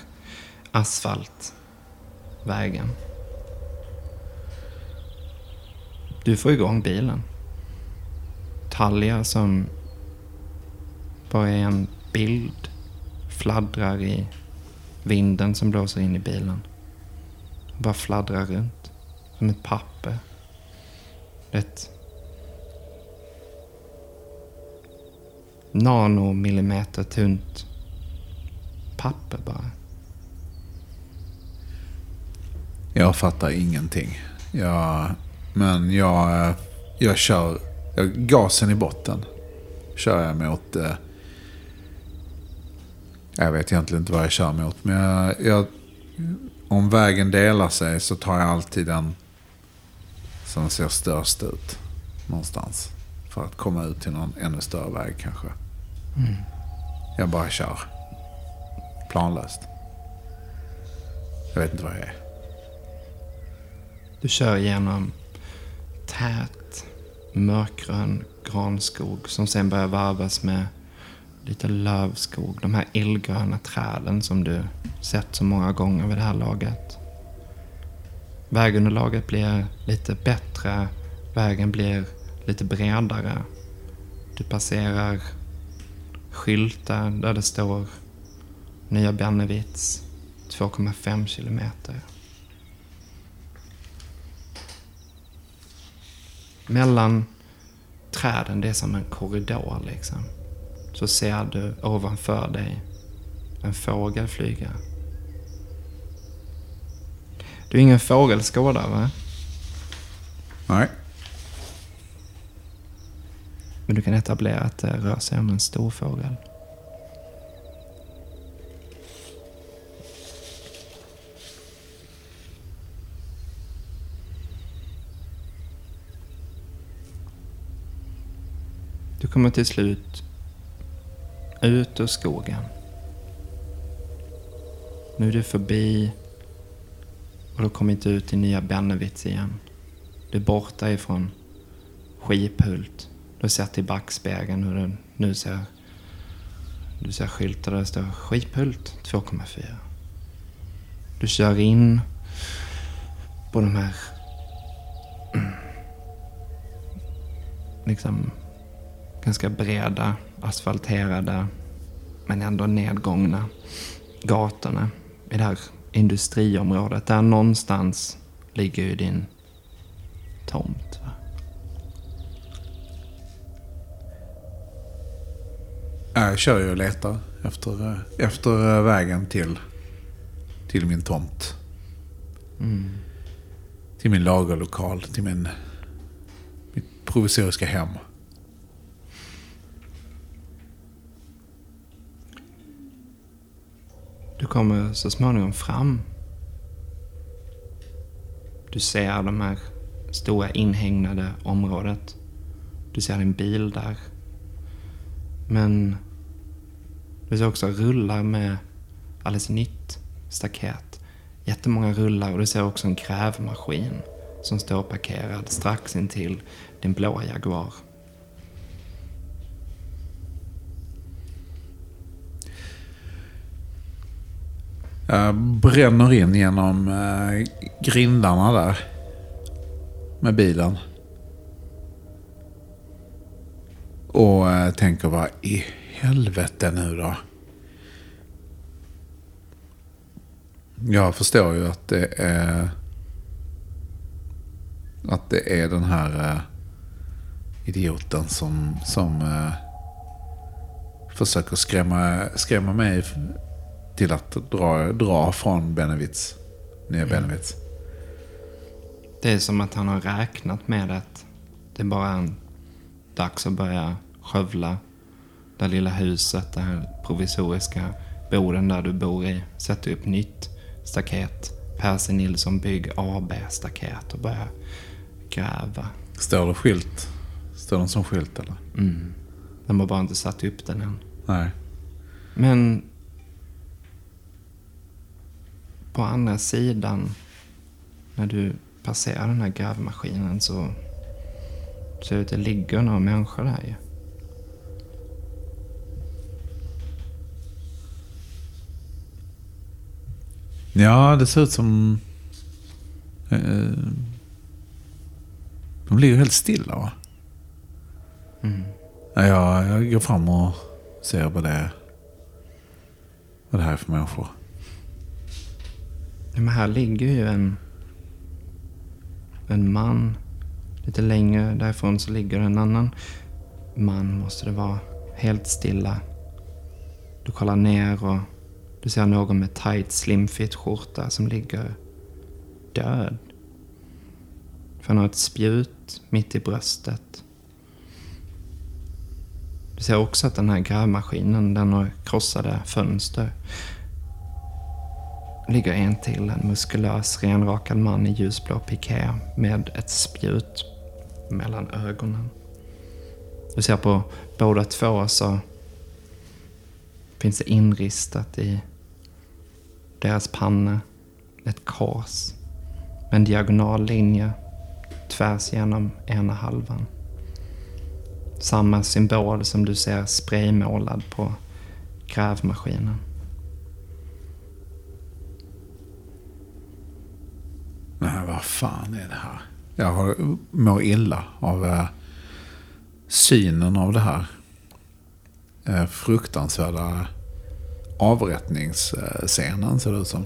asfaltvägen. Du får igång bilen. Talja som bara är en bild fladdrar i vinden som blåser in i bilen. Bara fladdrar runt som ett papper. Ett nanomillimeter tunt papper bara. Jag fattar ingenting. Jag, men jag, jag kör jag, gasen i botten. Kör jag mot... Eh, jag vet egentligen inte vad jag kör mot. Men jag, jag, om vägen delar sig så tar jag alltid den som ser störst ut. Någonstans. För att komma ut till någon ännu större väg kanske. Jag bara kör. Planlöst. Jag vet inte vad jag är. Du kör genom tät, mörkgrön granskog som sen börjar varvas med lite lövskog. De här illgröna träden som du sett så många gånger vid det här laget. Vägunderlaget blir lite bättre. Vägen blir lite bredare. Du passerar skyltar där det står Nya Bennevits 2,5 kilometer. mellan träden, det är som en korridor liksom. Så ser du ovanför dig en fågel flyga. Du är ingen fågelskådare va? Nej. Men du kan etablera att det rör sig om en stor fågel. Kommer till slut ut ur skogen. Nu är du förbi och du har kommit ut i nya Bennevits igen. Du är borta ifrån Skiphult. Du har sett i backspegeln hur du nu ser du ser skyltar där det står Skiphult 2,4. Du kör in på de här *clears throat* liksom ganska breda asfalterade men ändå nedgångna gatorna i det här industriområdet. Där någonstans ligger ju din tomt. Va? Jag kör ju och letar efter, efter vägen till, till min tomt. Till min lagerlokal, till min, mitt provisoriska hem. Du kommer så småningom fram. Du ser de här stora inhägnade området. Du ser din bil där. Men du ser också rullar med alldeles nytt staket. Jättemånga rullar och du ser också en grävmaskin som står parkerad strax intill din blå Jaguar. Eh, bränner in genom eh, grindarna där. Med bilen. Och eh, tänker vad i helvete nu då. Jag förstår ju att det är... Att det är den här idioten som, som försöker skrämma, skrämma mig till att dra, dra från Benevits. Nya Benevits. Det är som att han har räknat med att det är bara en dags att börja skövla det lilla huset, den här provisoriska boden där du bor i. Sätta upp nytt staket. Percy Nilsson Bygg AB staket och börja gräva. Står det skylt? Står det som skylt eller? Mm. De har bara inte satt upp den än. Nej. Men på andra sidan, när du passerar den här grävmaskinen så ser det ut att det ligger några människor där ju. Ja, det ser ut som... Eh, de ligger helt stilla va? Ja, jag, jag går fram och ser vad det. Vad det här är för människor. Men här ligger ju en, en man. Lite längre därifrån så ligger en annan man, måste det vara. Helt stilla. Du kollar ner och du ser någon med tight slimfit skjorta som ligger död. För han har ett spjut mitt i bröstet. Du ser också att den här grävmaskinen, den har krossade fönster ligger en till, en muskulös, renrakad man i ljusblå piké med ett spjut mellan ögonen. Du ser på båda två så finns det inristat i deras panna ett kors med en diagonal linje tvärs genom ena halvan. Samma symbol som du ser spraymålad på grävmaskinen. Nej, vad fan är det här? Jag har, mår illa av eh, synen av det här. Eh, fruktansvärda avrättningsscenen ser det ut som.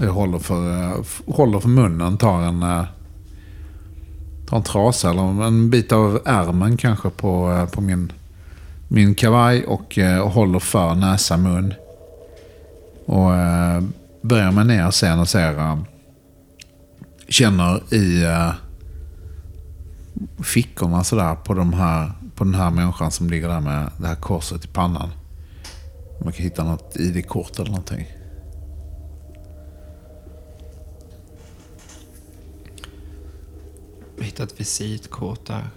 Jag håller för, eh, håller för munnen, tar en, eh, tar en trasa eller en bit av ärmen kanske på, eh, på min, min kavaj och, och håller för näsa mun. Och böjer mig ner sen och ser, eh, känner i eh, fickorna sådär på, de här, på den här människan som ligger där med det här korset i pannan. Om man kan hitta något ID-kort eller någonting. Vi ett visitkort där.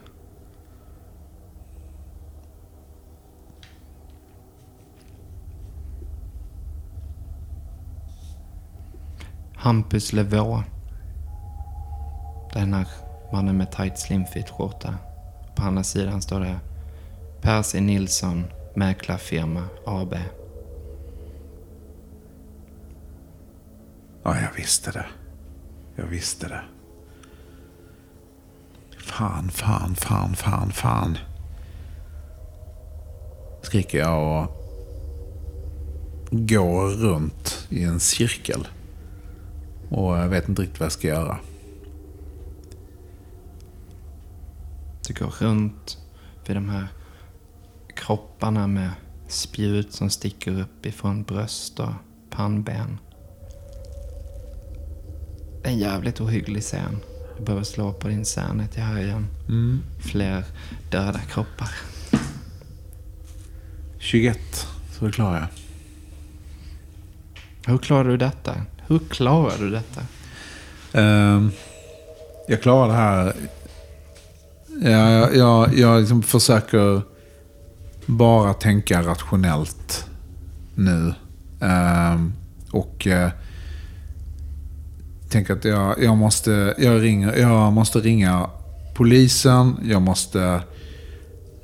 Hampus Levå. Den här mannen med tight slimfit skjorta. På andra sidan står det Percy Nilsson, Mäklarfirma AB. Ja, jag visste det. Jag visste det. Fan, fan, fan, fan, fan. Skriker jag och går runt i en cirkel. Och jag vet inte riktigt vad jag ska göra. Du går runt vid de här kropparna med spjut som sticker upp ifrån bröst och pannben. Det är en jävligt ohygglig scen. Du behöver slå på din sanity här igen. Fler döda kroppar. 21, så det klarar jag. Hur klarar du detta? Hur klarar du detta? Uh, jag klarar det här. Jag, jag, jag liksom försöker bara tänka rationellt nu. Uh, och uh, tänker att jag, jag, måste, jag, ringer, jag måste ringa polisen. Jag måste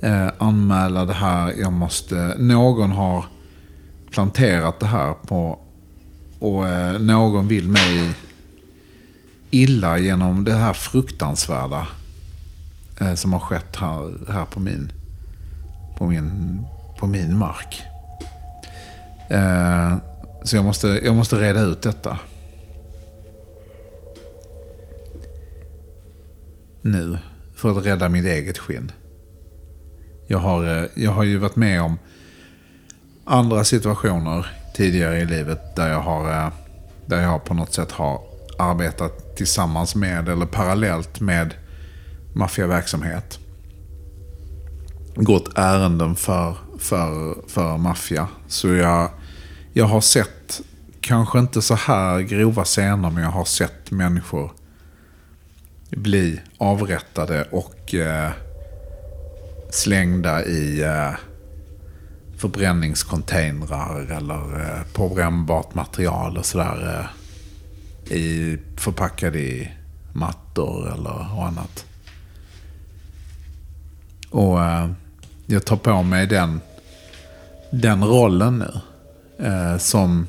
eh, anmäla det här. Jag måste, någon har planterat det här på och eh, någon vill mig illa genom det här fruktansvärda eh, som har skett här, här på, min, på, min, på min mark. Eh, så jag måste, jag måste reda ut detta. Nu. För att rädda mitt eget skinn. Jag har, eh, jag har ju varit med om andra situationer tidigare i livet där jag har, eh, där jag på något sätt har arbetat tillsammans med eller parallellt med maffiaverksamhet. Gått ärenden för, för, för maffia. Så jag, jag har sett, kanske inte så här grova scener, men jag har sett människor bli avrättade och eh, slängda i eh, förbränningscontainrar eller eh, material och sådär. Eh, i, förpackade i mattor eller och annat. Och eh, jag tar på mig den, den rollen nu. Eh, som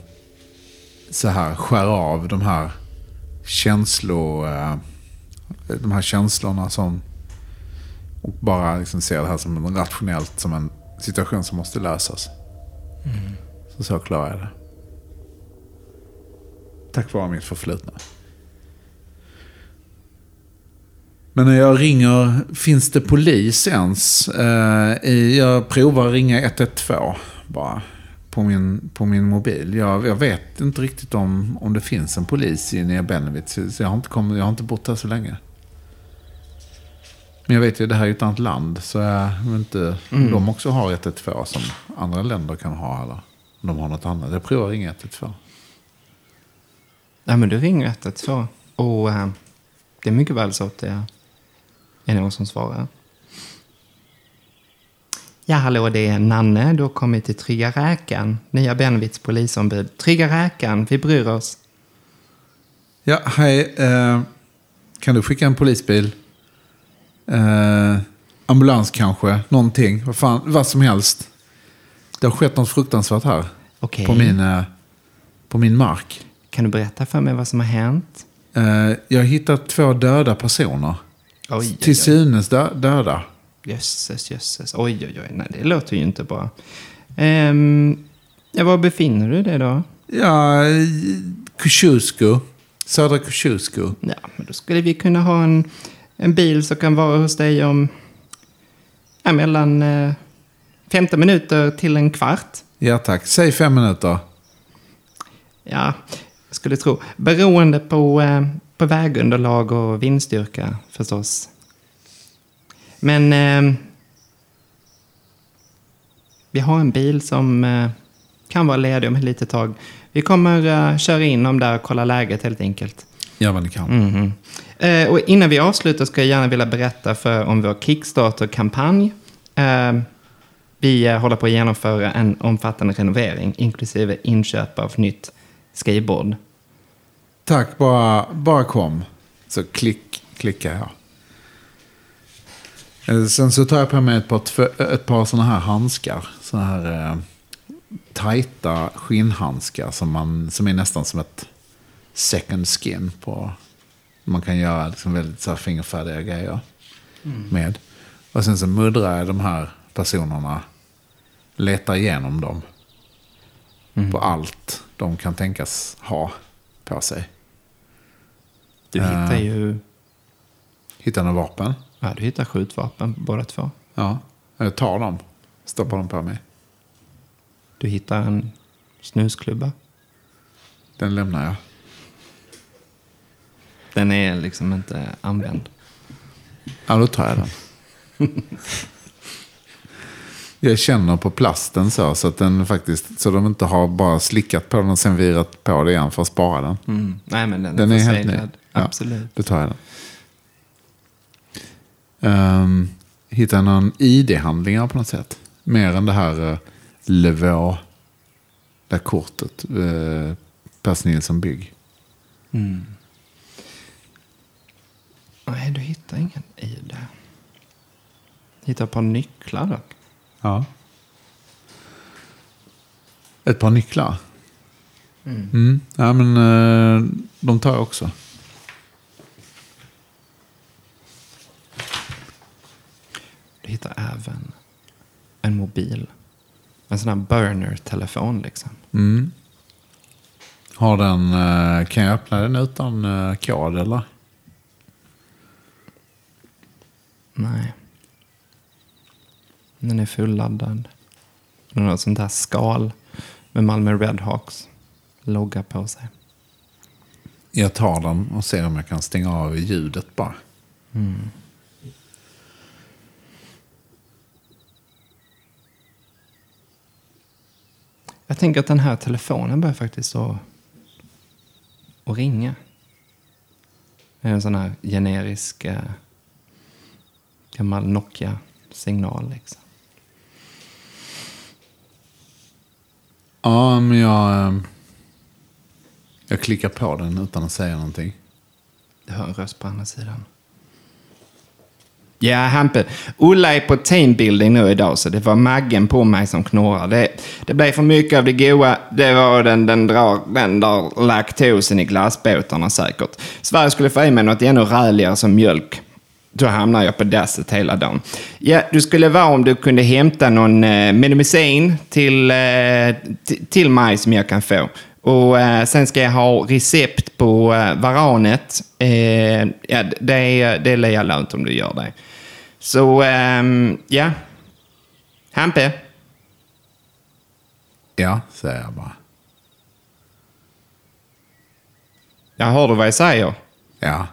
så här skär av de här känslor, eh, de här känslorna som och bara liksom ser det här som en rationellt, som en situation som måste lösas. Så så klarar jag det. Tack vare mitt förflutna. Men när jag ringer, finns det polis ens? Eh, jag provar ringa 112 bara. På min, på min mobil. Jag, jag vet inte riktigt om, om det finns en polis i Nya Benevit. Så jag har, inte kommit, jag har inte bott där så länge. Men jag vet ju, det här är ju ett annat land. Så jag vet inte om de också har 112 som andra länder kan ha. Eller om de har något annat. Jag provar ringa 112. Ja, men du ringer 112 och eh, det är mycket väl så att det är någon som svarar. Ja, hallå, det är Nanne. Du har kommit till Trygga Räkan. Nya Benvits polisombud. Trygga Räkan, vi bryr oss. Ja, hej. Eh, kan du skicka en polisbil? Eh, ambulans kanske? Någonting? Vad, fan, vad som helst. Det har skett något fruktansvärt här. Okej. På, min, eh, på min mark. Kan du berätta för mig vad som har hänt? Eh, jag har hittat två döda personer. Oj, Till oj, oj. synes dö- döda. Jösses, jösses. Oj, oj, oj. Nej, det låter ju inte bra. Ehm, ja, var befinner du dig då? Ja, Kosciuszko. Södra Kosciuszko. Ja, men då skulle vi kunna ha en en bil som kan vara hos dig om ja, mellan eh, 15 minuter till en kvart. Ja tack, säg fem minuter. Ja, jag skulle tro. Beroende på, eh, på vägunderlag och vindstyrka förstås. Men eh, vi har en bil som eh, kan vara ledig om ett litet tag. Vi kommer eh, köra in dem där och kolla läget helt enkelt. Gör vad ni kan. Mhm. Eh, och innan vi avslutar ska jag gärna vilja berätta för om vår Kickstarter-kampanj. Eh, vi eh, håller på att genomföra en omfattande renovering, inklusive inköp av nytt skrivbord. Tack, bara, bara kom. Så klick, klickar jag. Eh, sen så tar jag på mig ett par, ett par sådana här handskar. Sådana här eh, tajta skinnhandskar som, man, som är nästan som ett second skin på. Man kan göra liksom väldigt så här fingerfärdiga grejer med. Och sen så muddrar jag de här personerna, letar igenom dem. På allt de kan tänkas ha på sig. Du hittar ju Hittar några vapen? ja, du hittar skjutvapen båda två. Ja. Jag tar dem. Stoppar dem på mig. Du hittar en snusklubba. Den lämnar jag. Den är liksom inte använd. Ja, då tar jag den. jag känner på plasten så, så att den faktiskt, så de inte har bara slickat på den och sen virat på det igen för att spara den. Mm. Nej, men den, Den är helt ny. förseglad. Ja. Absolut. Då tar jag den. Um, hittar någon ID-handlingar på något sätt? Mer än det här uh, Levå, det här kortet. Uh, Pers Nilsson Bygg. Nej, du hittar ingen i det. Hittar ett par nycklar dock. Ja. Ett par nycklar. Mm. Ja, men eh, de tar jag också. Du hittar även en mobil. En sån här burner-telefon liksom. Mm. Har den, eh, kan jag öppna den utan eh, kod eller? Nej. Den är fulladdad. Den har ett sånt här skal med Malmö Redhawks logga på sig. Jag tar den och ser om jag kan stänga av ljudet bara. Jag tänker att den här telefonen börjar faktiskt att, att ringa. Det är en sån här generisk eh, gammal Nokia-signal. Liksom. Ja, men jag, eh, jag klickar på den utan att säga någonting. Du hör en röst på andra sidan. Ja, Hampe. Ulla är på teambuilding nu idag, så det var maggen på mig som knorrade. Det, det blev för mycket av det goda. Det var den, den, drar, den där laktosen i glassbåtarna säkert. Sverige skulle få i mig något ännu räligare som mjölk. Då hamnar jag på dasset hela dagen. Ja, du skulle vara om du kunde hämta någon eh, medicin till, eh, till mig som jag kan få. Och eh, sen ska jag ha recept på eh, varanet. Eh, ja, det, är- det är lika lönt om du gör det. Så, ehm, ja. Hampe. Ja, säger jag bara. Jag hör du vad jag säger? Ja.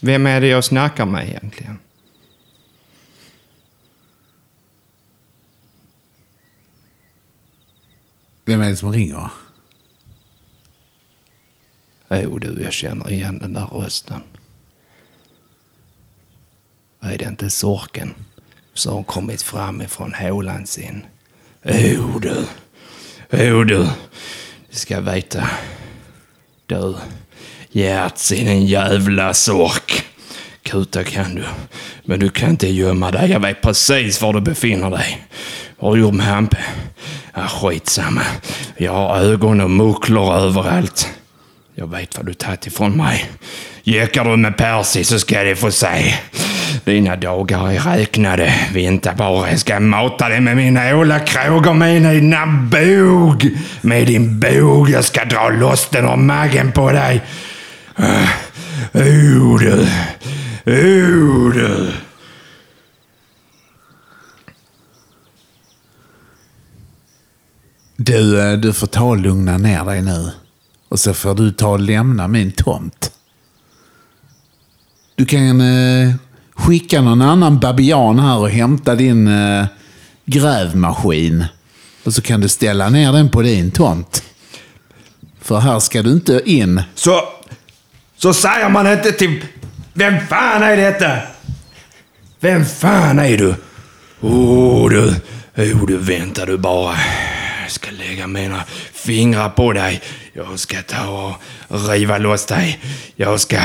Vem är det jag snackar med egentligen? Vem är det som ringer? Jo du, jag känner igen den där rösten. Är det inte Sorken som har kommit fram ifrån hålan sin? Jo du, jo du, du ska veta. Du, hjärtsin jävla sork. Kuta kan du, men du kan inte gömma dig. Jag vet precis var du befinner dig. Vad har du gjort med Hampe? Ja, skitsamma. Jag har ögon och mucklor överallt. Jag vet vad du tagit ifrån mig. Jäckar du med Percy så ska du få se. Dina dagar är räknade. Vänta bara, jag ska mata dig med mina ålakrågor med dina bog. Med din bog, jag ska dra loss den ur magen på dig. Jo du. Jo du. Du, eh, du får ta och lugna ner dig nu. Och så får du ta och lämna min tomt. Du kan eh, skicka någon annan babian här och hämta din eh, grävmaskin. Och så kan du ställa ner den på din tomt. För här ska du inte in. Så, så säger man inte till... Vem fan är detta? Vem fan är du? Oh du, oh du vänta du bara. Jag ska lägga mina fingrar på dig. Jag ska ta och riva loss dig. Jag ska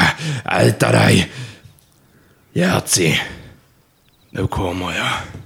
äta dig. Hjärtsi, nu kommer jag.